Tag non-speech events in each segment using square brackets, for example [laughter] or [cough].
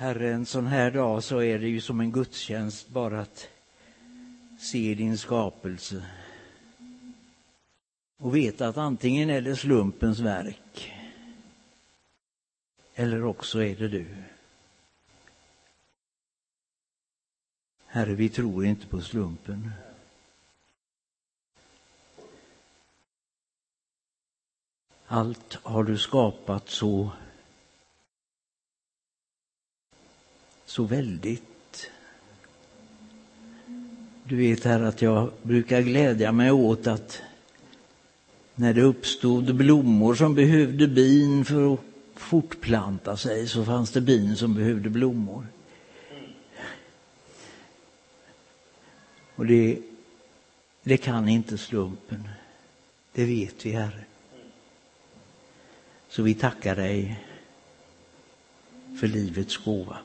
Herre, en sån här dag så är det ju som en gudstjänst bara att se din skapelse och veta att antingen är det slumpens verk eller också är det du. Herre, vi tror inte på slumpen. Allt har du skapat så så väldigt. Du vet här att jag brukar glädja mig åt att när det uppstod blommor som behövde bin för att fortplanta sig så fanns det bin som behövde blommor. Och det, det kan inte slumpen. Det vet vi, Herre. Så vi tackar dig för livets gåva.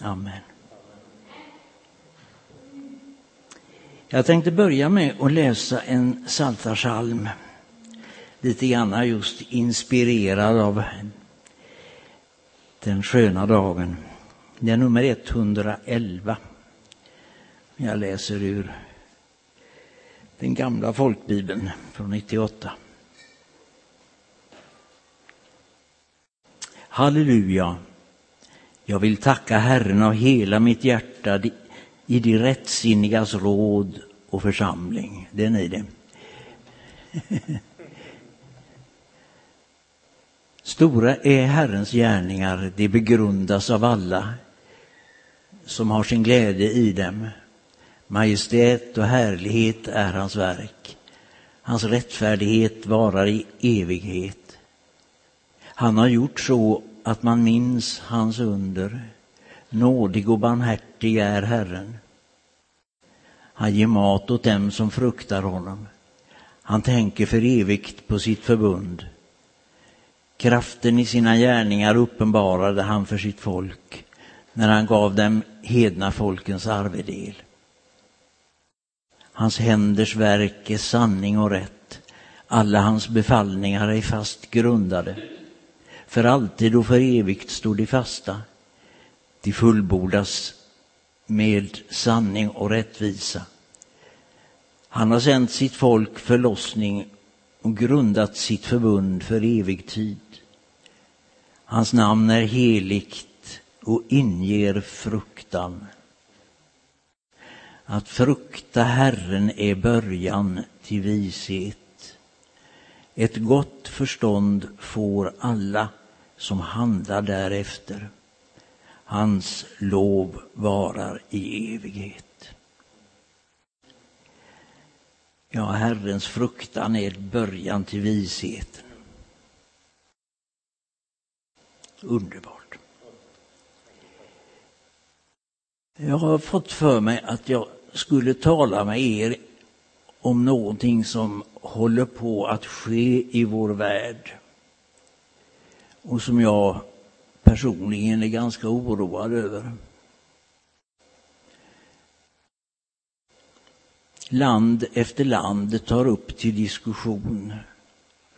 Amen. Jag tänkte börja med att läsa en psaltarpsalm. Lite grann just inspirerad av den sköna dagen. Det är nummer 111. Jag läser ur den gamla folkbibeln från 98. Halleluja. Jag vill tacka Herren av hela mitt hjärta i de rättsinnigas råd och församling. Det är ni det. [laughs] Stora är Herrens gärningar, de begrundas av alla som har sin glädje i dem. Majestät och härlighet är hans verk. Hans rättfärdighet varar i evighet. Han har gjort så att man minns hans under. Nådig och barmhärtig är Herren. Han ger mat åt dem som fruktar honom. Han tänker för evigt på sitt förbund. Kraften i sina gärningar uppenbarade han för sitt folk när han gav dem hedna folkens arvedel. Hans händers verk är sanning och rätt. Alla hans befallningar är fast grundade. För alltid och för evigt står de fasta. De fullbordas med sanning och rättvisa. Han har sänt sitt folk förlossning och grundat sitt förbund för evig tid. Hans namn är heligt och inger fruktan. Att frukta Herren är början till vishet. Ett gott förstånd får alla som handlar därefter. Hans lov varar i evighet. Ja, Herrens fruktan är början till visheten. Underbart. Jag har fått för mig att jag skulle tala med er om någonting som håller på att ske i vår värld och som jag personligen är ganska oroad över. Land efter land tar upp till diskussion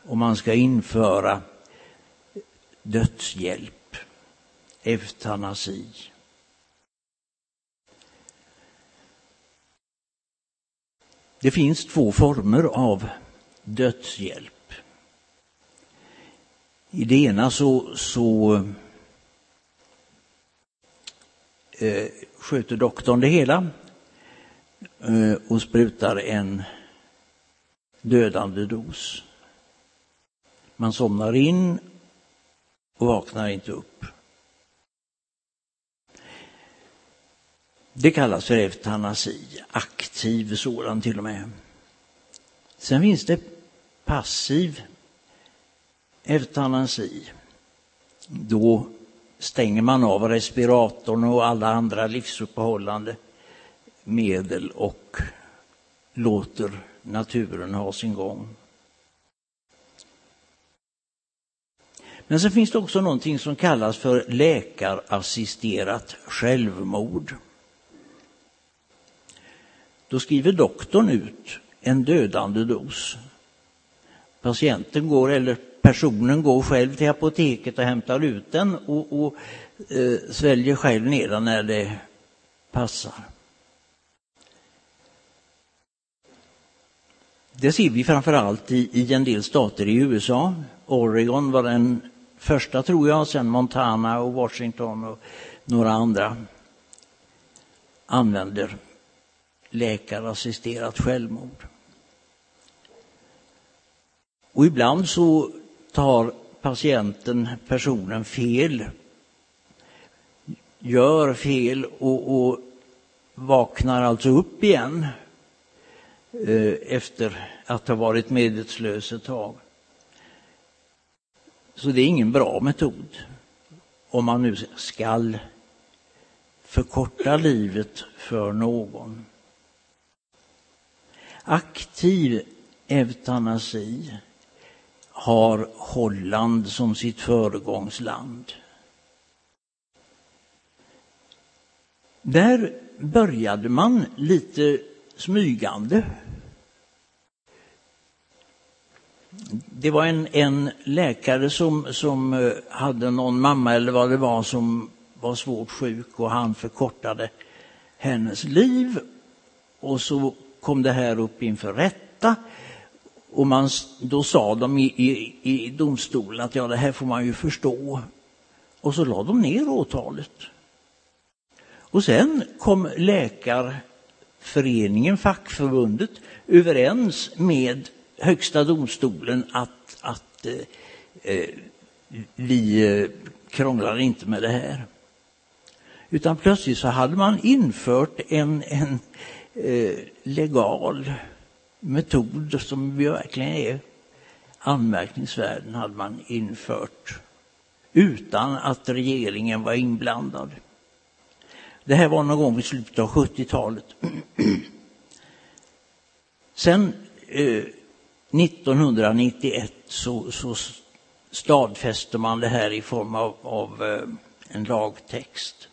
om man ska införa dödshjälp, eutanasi. Det finns två former av dödshjälp. I det ena så, så eh, sköter doktorn det hela eh, och sprutar en dödande dos. Man somnar in och vaknar inte upp. Det kallas för eutanasi, aktiv sådan till och med. Sen finns det passiv eutanasi. Då stänger man av respiratorn och alla andra livsuppehållande medel och låter naturen ha sin gång. Men sen finns det också någonting som kallas för läkarassisterat självmord. Då skriver doktorn ut en dödande dos. Patienten går, eller personen går själv till apoteket och hämtar ut den och, och eh, sväljer själv ner den när det passar. Det ser vi framför allt i, i en del stater i USA. Oregon var den första tror jag, sen Montana och Washington och några andra använder läkarassisterat självmord. Och ibland så tar patienten, personen fel, gör fel och, och vaknar alltså upp igen eh, efter att ha varit medvetslös ett tag. Så det är ingen bra metod om man nu skall förkorta livet för någon. Aktiv eutanasi har Holland som sitt föregångsland. Där började man lite smygande. Det var en, en läkare som, som eh, hade någon mamma eller vad det var som var svårt sjuk och han förkortade hennes liv. Och så kom det här upp inför rätta och man, då sa de i, i, i domstolen att ja, det här får man ju förstå. Och så lade de ner åtalet. Och sen kom Läkarföreningen, fackförbundet, överens med Högsta domstolen att, att eh, eh, vi eh, krånglar inte med det här. Utan plötsligt så hade man infört en, en eh, legal metod som verkligen är anmärkningsvärd hade man infört utan att regeringen var inblandad. Det här var någon gång i slutet av 70-talet. Sen eh, 1991 så, så stadfäste man det här i form av, av eh, en lagtext.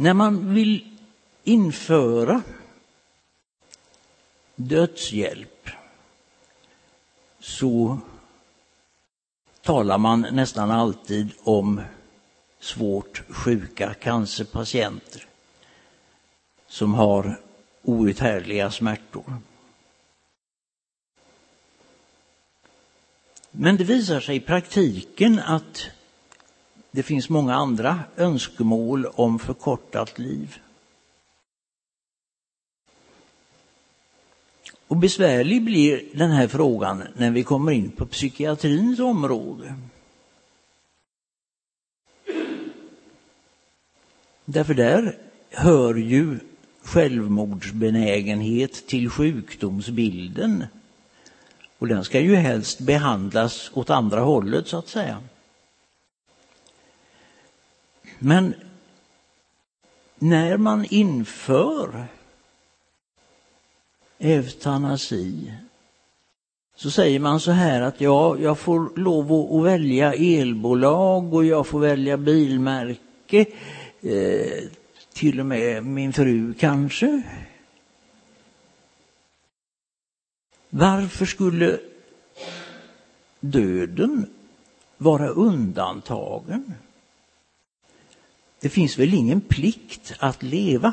När man vill införa dödshjälp så talar man nästan alltid om svårt sjuka cancerpatienter som har outhärdliga smärtor. Men det visar sig i praktiken att det finns många andra önskemål om förkortat liv. Och besvärlig blir den här frågan när vi kommer in på psykiatrins område. Därför där hör ju självmordsbenägenhet till sjukdomsbilden. Och den ska ju helst behandlas åt andra hållet så att säga. Men när man inför eutanasi så säger man så här att ja, jag får lov att välja elbolag och jag får välja bilmärke, eh, till och med min fru kanske. Varför skulle döden vara undantagen? Det finns väl ingen plikt att leva?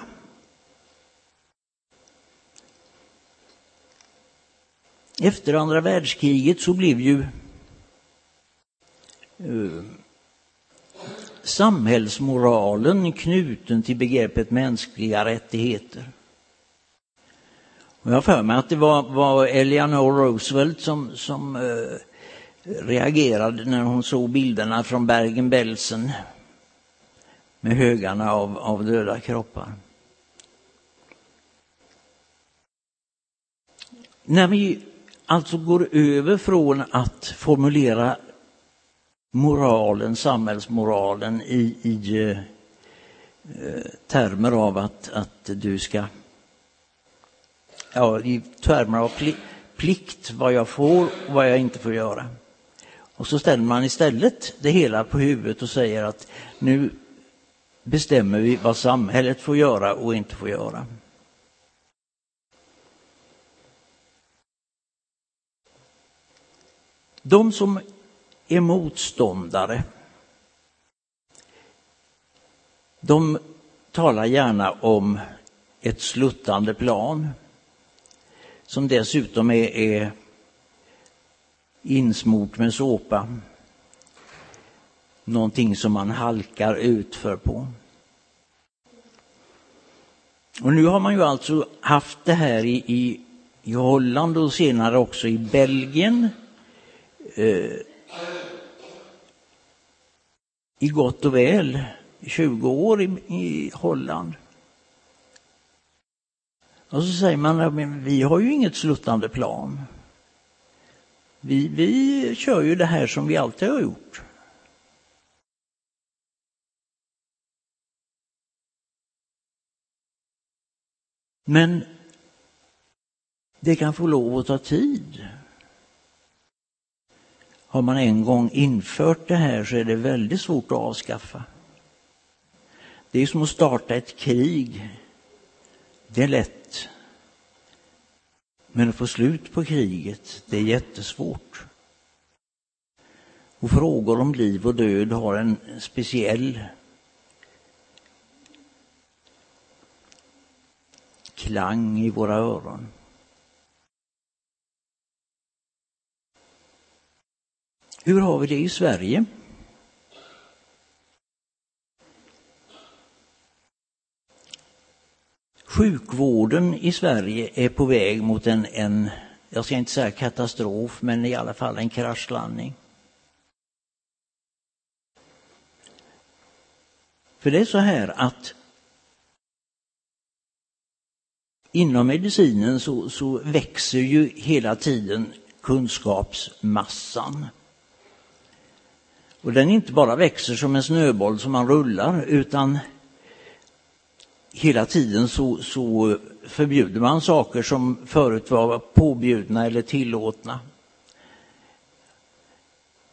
Efter andra världskriget så blev ju eh, samhällsmoralen knuten till begreppet mänskliga rättigheter. Och jag har för mig att det var, var Eleanor Roosevelt som, som eh, reagerade när hon såg bilderna från Bergen-Belsen med högarna av, av döda kroppar. När vi alltså går över från att formulera moralen, samhällsmoralen i, i eh, termer av att, att du ska, ja, i termer av plikt, vad jag får och vad jag inte får göra. Och så ställer man istället det hela på huvudet och säger att nu bestämmer vi vad samhället får göra och inte får göra. De som är motståndare, de talar gärna om ett sluttande plan som dessutom är, är insmort med såpa. Någonting som man halkar utför på. Och nu har man ju alltså haft det här i, i, i Holland och senare också i Belgien. Eh, I gott och väl 20 år i, i Holland. Och så säger man att vi har ju inget sluttande plan. Vi, vi kör ju det här som vi alltid har gjort. Men det kan få lov att ta tid. Har man en gång infört det här så är det väldigt svårt att avskaffa. Det är som att starta ett krig. Det är lätt. Men att få slut på kriget, det är jättesvårt. Och frågor om liv och död har en speciell klang i våra öron. Hur har vi det i Sverige? Sjukvården i Sverige är på väg mot en, en, jag ska inte säga katastrof, men i alla fall en kraschlandning. För det är så här att inom medicinen så, så växer ju hela tiden kunskapsmassan. Och den inte bara växer som en snöboll som man rullar utan hela tiden så, så förbjuder man saker som förut var påbjudna eller tillåtna.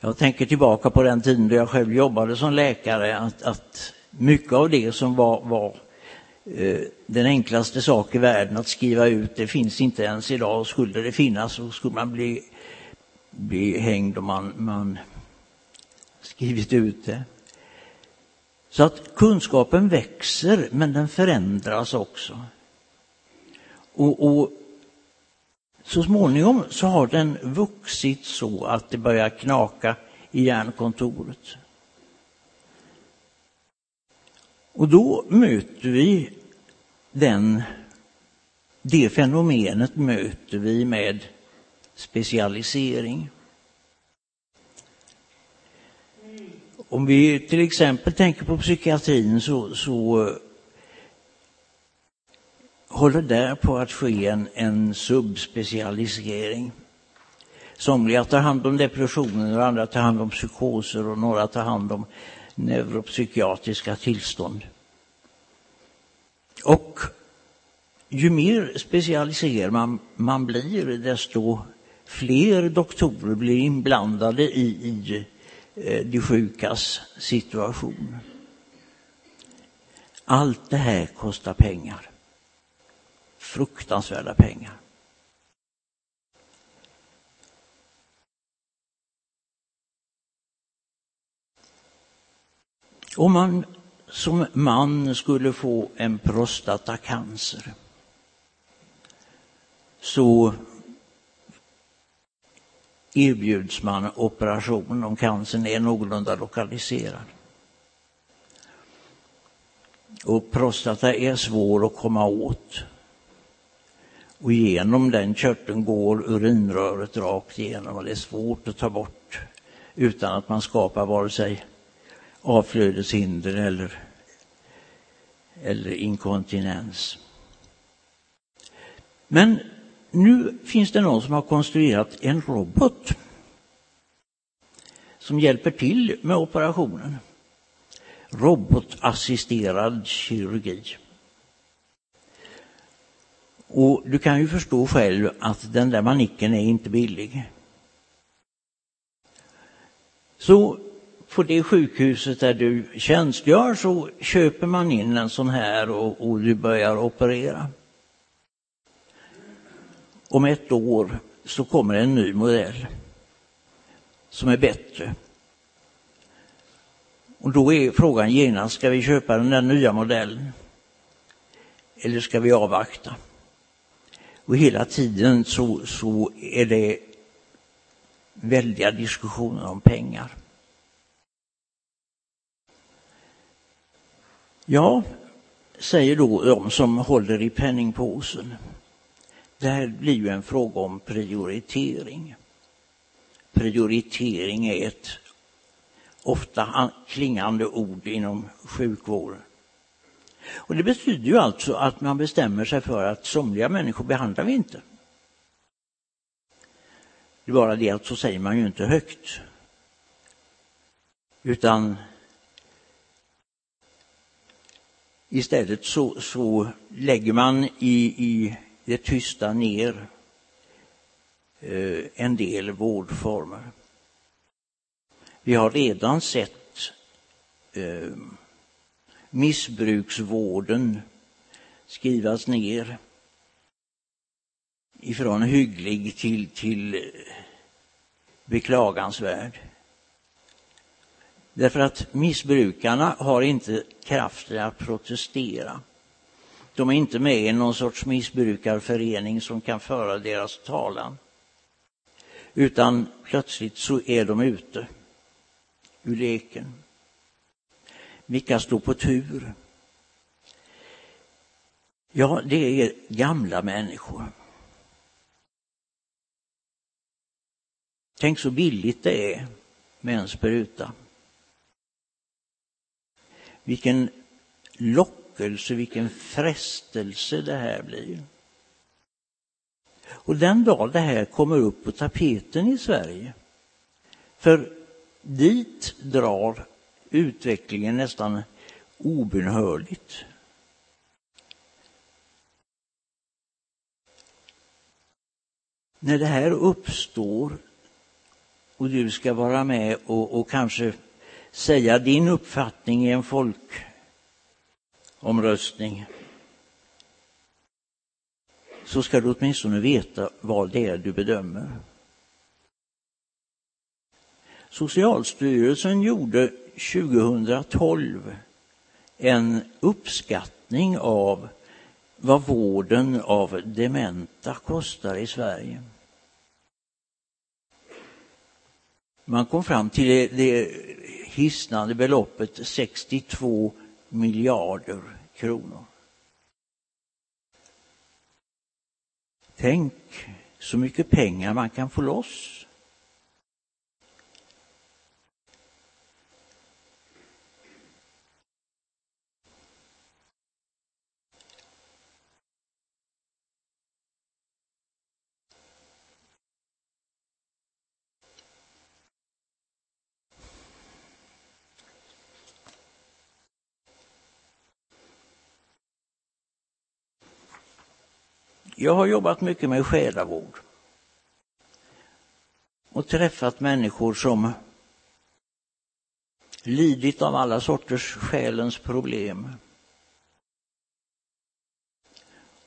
Jag tänker tillbaka på den tiden då jag själv jobbade som läkare, att, att mycket av det som var, var Eh, den enklaste sak i världen att skriva ut, det finns inte ens idag. Skulle det finnas så skulle man bli, bli hängd om man, man skrivit ut det. Så att kunskapen växer, men den förändras också. Och, och, så småningom så har den vuxit så att det börjar knaka i hjärnkontoret. Och då möter vi den, det fenomenet möter vi med specialisering. Om vi till exempel tänker på psykiatrin så, så håller där på att ske en, en subspecialisering. Somliga tar hand om depressioner, och andra tar hand om psykoser och några tar hand om neuropsykiatriska tillstånd. Och ju mer specialiserad man, man blir, desto fler doktorer blir inblandade i, i eh, de sjukas situation. Allt det här kostar pengar. Fruktansvärda pengar. Om man som man skulle få en prostatacancer så erbjuds man operation om cancern är någorlunda lokaliserad. Och prostata är svår att komma åt. Och genom den körteln går urinröret rakt igenom och det är svårt att ta bort utan att man skapar vare sig avflödeshinder eller, eller inkontinens. Men nu finns det någon som har konstruerat en robot som hjälper till med operationen. Robotassisterad kirurgi. Och du kan ju förstå själv att den där manicken är inte billig. Så på det sjukhuset där du tjänstgör så köper man in en sån här och, och du börjar operera. Om ett år så kommer en ny modell. som är bättre. Och då är frågan genast, ska vi köpa den där nya modellen? Eller ska vi avvakta? Och hela tiden så, så är det väldiga diskussioner om pengar. Ja, säger då de som håller i penningpåsen. Det här blir ju en fråga om prioritering. Prioritering är ett ofta klingande ord inom sjukvården. Och det betyder ju alltså att man bestämmer sig för att somliga människor behandlar vi inte. Det är bara det att så säger man ju inte högt. Utan istället så, så lägger man i, i det tysta ner eh, en del vårdformer. Vi har redan sett eh, missbruksvården skrivas ner ifrån hygglig till, till eh, beklagansvärd. Därför att missbrukarna har inte kraften att protestera. De är inte med i någon sorts missbrukarförening som kan föra deras talan. Utan plötsligt så är de ute ur leken. Vilka står på tur? Ja, det är gamla människor. Tänk så billigt det är med en spruta. Vilken lockelse, vilken frestelse det här blir. Och den dag det här kommer upp på tapeten i Sverige, för dit drar utvecklingen nästan obönhörligt. När det här uppstår och du ska vara med och, och kanske säga din uppfattning i en folkomröstning så ska du åtminstone veta vad det är du bedömer. Socialstyrelsen gjorde 2012 en uppskattning av vad vården av dementa kostar i Sverige. Man kom fram till det, det hisnande beloppet 62 miljarder kronor. Tänk så mycket pengar man kan få loss Jag har jobbat mycket med själavård och träffat människor som lidit av alla sorters själens problem.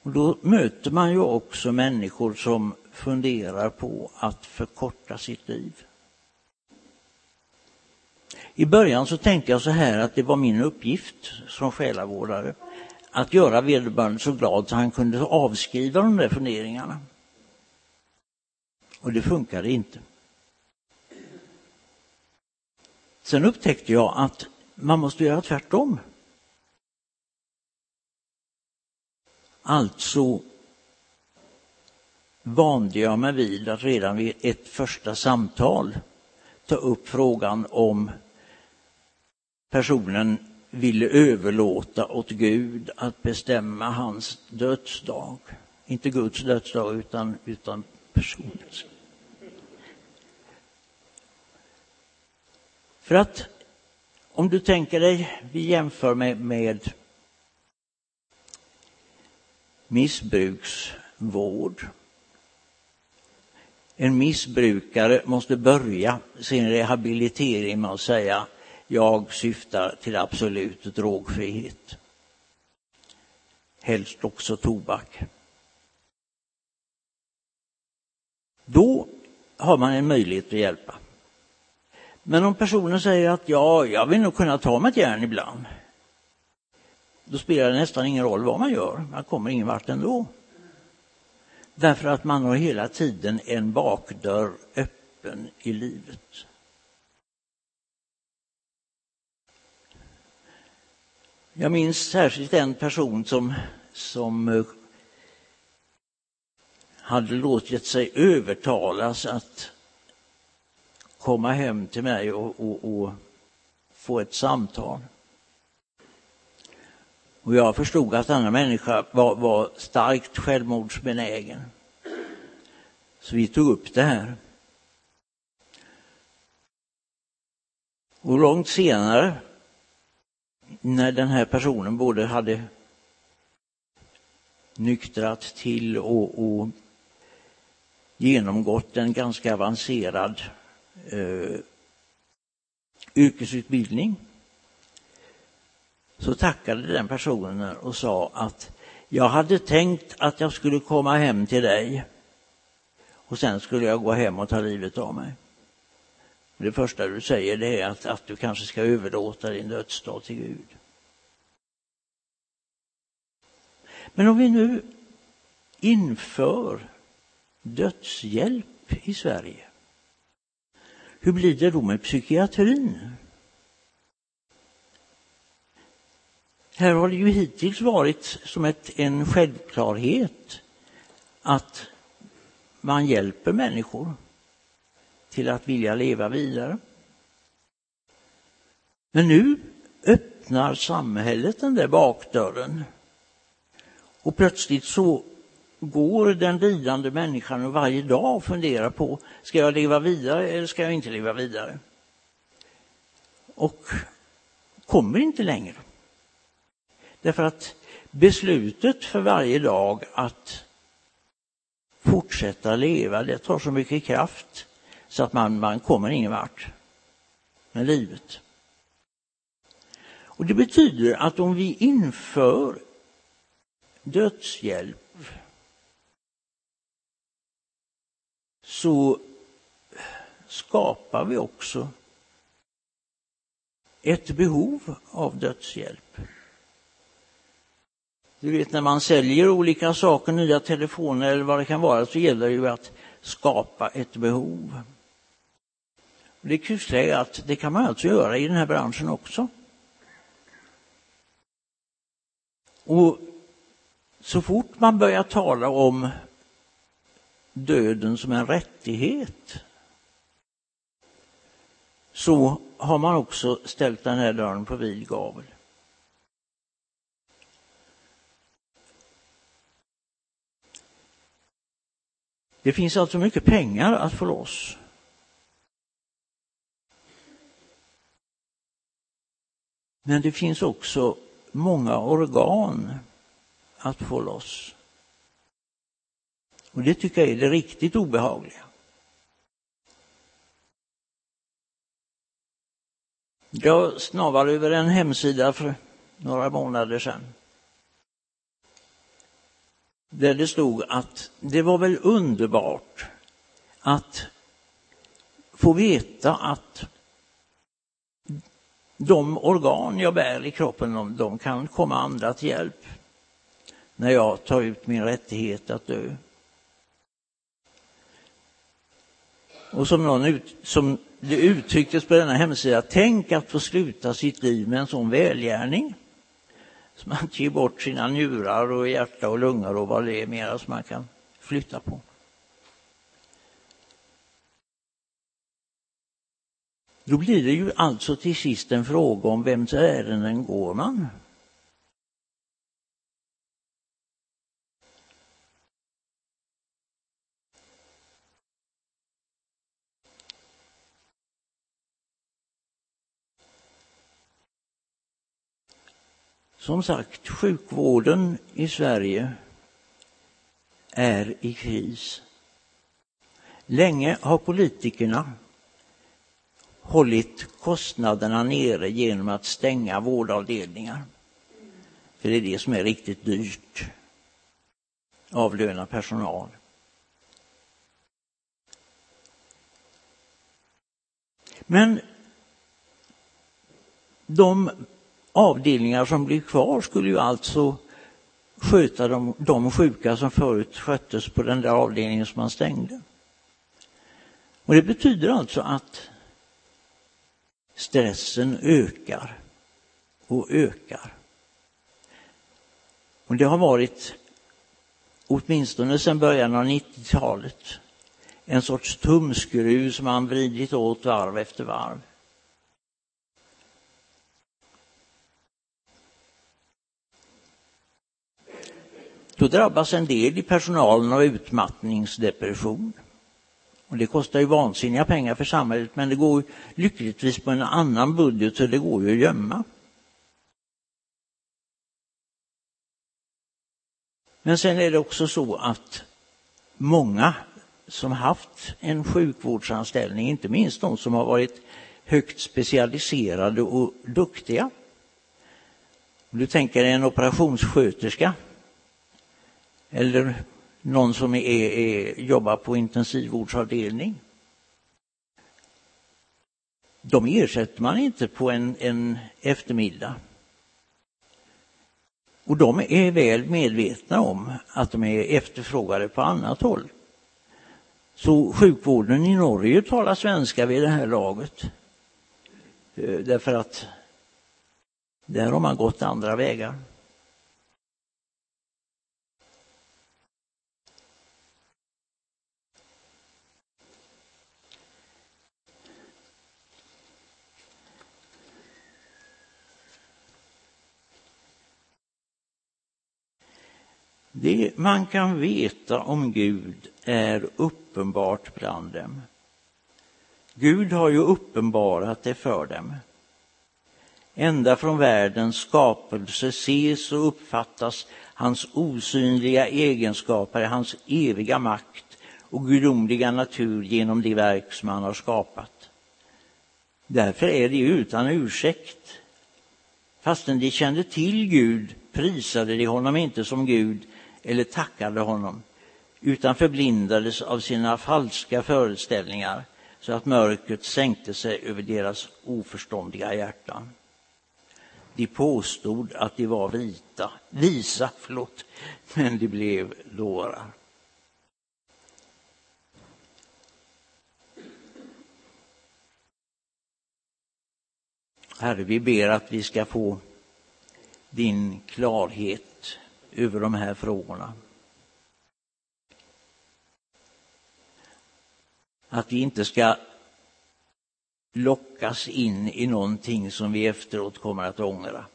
Och då möter man ju också människor som funderar på att förkorta sitt liv. I början så tänkte jag så här att det var min uppgift som själavårdare att göra vederbörande så glad så han kunde avskriva de där funderingarna. Och det funkade inte. Sen upptäckte jag att man måste göra tvärtom. Alltså vande jag mig vid att redan vid ett första samtal ta upp frågan om personen ville överlåta åt Gud att bestämma hans dödsdag. Inte Guds dödsdag utan, utan personens. För att om du tänker dig, vi jämför med, med missbruksvård. En missbrukare måste börja sin rehabilitering med att säga jag syftar till absolut drogfrihet. Helst också tobak. Då har man en möjlighet att hjälpa. Men om personen säger att ja, jag vill nog kunna ta mig ett järn ibland. Då spelar det nästan ingen roll vad man gör, man kommer ingen vart ändå. Därför att man har hela tiden en bakdörr öppen i livet. Jag minns särskilt en person som, som eh, hade låtit sig övertalas att komma hem till mig och, och, och få ett samtal. Och jag förstod att denna människa var, var starkt självmordsbenägen. Så vi tog upp det här. Och långt senare, när den här personen både hade nyktrat till och, och genomgått en ganska avancerad eh, yrkesutbildning så tackade den personen och sa att jag hade tänkt att jag skulle komma hem till dig och sen skulle jag gå hem och ta livet av mig. Det första du säger det är att, att du kanske ska överlåta din dödsdag till Gud. Men om vi nu inför dödshjälp i Sverige, hur blir det då med psykiatrin? Här har det ju hittills varit som ett, en självklarhet att man hjälper människor till att vilja leva vidare. Men nu öppnar samhället den där bakdörren och plötsligt så går den lidande människan varje dag och funderar på, ska jag leva vidare eller ska jag inte leva vidare? Och kommer inte längre. Därför att beslutet för varje dag att fortsätta leva, det tar så mycket kraft så att man, man kommer ingen vart med livet. Och Det betyder att om vi inför dödshjälp så skapar vi också ett behov av dödshjälp. Du vet när man säljer olika saker, nya telefoner eller vad det kan vara, så gäller det ju att skapa ett behov. Det kusliga är att det kan man alltså göra i den här branschen också. Och så fort man börjar tala om döden som en rättighet så har man också ställt den här dörren på vid gavel. Det finns alltså mycket pengar att få loss. Men det finns också många organ att få loss. Och det tycker jag är det riktigt obehagliga. Jag snavade över en hemsida för några månader sedan. Där det stod att det var väl underbart att få veta att de organ jag bär i kroppen, de kan komma andra till hjälp när jag tar ut min rättighet att dö. Och som, någon ut, som det uttrycktes på denna hemsida, tänk att få sluta sitt liv med en sån välgärning. Så man ger bort sina njurar och hjärta och lungor och vad det är mera som man kan flytta på. Då blir det ju alltså till sist en fråga om vems ärenden går man? Som sagt, sjukvården i Sverige är i kris. Länge har politikerna hållit kostnaderna nere genom att stänga vårdavdelningar. För det är det som är riktigt dyrt. Avlöna personal. Men de avdelningar som blir kvar skulle ju alltså sköta de, de sjuka som förut sköttes på den där avdelningen som man stängde. Och det betyder alltså att stressen ökar och ökar. Och det har varit, åtminstone sedan början av 90-talet, en sorts tumskruv som man vridit åt varv efter varv. Då drabbas en del i personalen av utmattningsdepression. Och det kostar ju vansinniga pengar för samhället men det går lyckligtvis på en annan budget så det går ju att gömma. Men sen är det också så att många som haft en sjukvårdsanställning, inte minst de som har varit högt specialiserade och duktiga. Du tänker en operationssköterska eller någon som är, är, jobbar på intensivvårdsavdelning. De ersätter man inte på en, en eftermiddag. Och de är väl medvetna om att de är efterfrågade på annat håll. Så sjukvården i Norge talar svenska vid det här laget. Eh, därför att där har man gått andra vägar. Det man kan veta om Gud är uppenbart bland dem. Gud har ju uppenbarat det för dem. Ända från världens skapelse ses och uppfattas hans osynliga egenskaper, hans eviga makt och gudomliga natur genom de verk som han har skapat. Därför är det utan ursäkt. Fastän de kände till Gud prisade de honom inte som Gud eller tackade honom utan förblindades av sina falska föreställningar så att mörkret sänkte sig över deras oförståndiga hjärtan. De påstod att de var vita, visa, förlåt, men de blev dårar. Herre, vi ber att vi ska få din klarhet över de här frågorna. Att vi inte ska lockas in i någonting som vi efteråt kommer att ångra.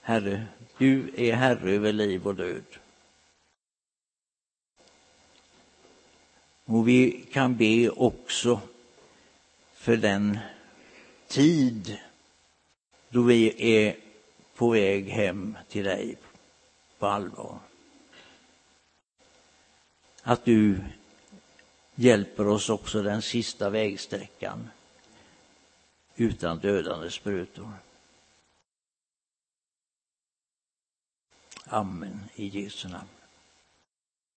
Herre, du är Herre över liv och död. Och vi kan be också för den tid då vi är på väg hem till dig på allvar. Att du hjälper oss också den sista vägsträckan utan dödande sprutor. Amen i Jesu namn.